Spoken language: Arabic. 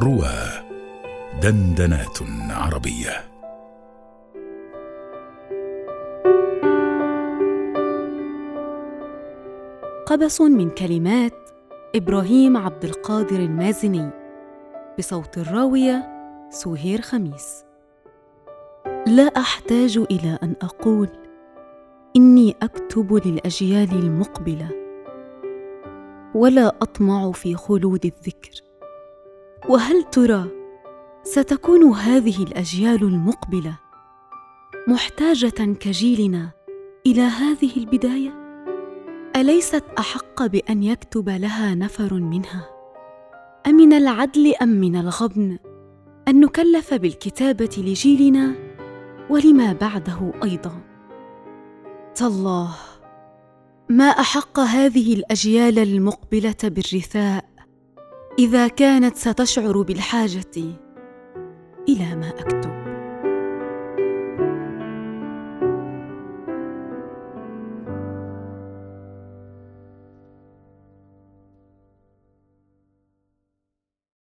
روى دندنات عربية. قبس من كلمات إبراهيم عبد القادر المازني بصوت الراوية سهير خميس. لا أحتاج إلى أن أقول إني أكتب للأجيال المقبلة ولا أطمع في خلود الذكر. وهل ترى ستكون هذه الأجيال المقبلة محتاجة كجيلنا إلى هذه البداية؟ أليست أحق بأن يكتب لها نفر منها؟ أمن العدل أم من الغبن؟ أن نكلف بالكتابة لجيلنا ولما بعده أيضا. تالله ما أحق هذه الأجيال المقبلة بالرثاء إذا كانت ستشعر بالحاجة إلى ما أكتب.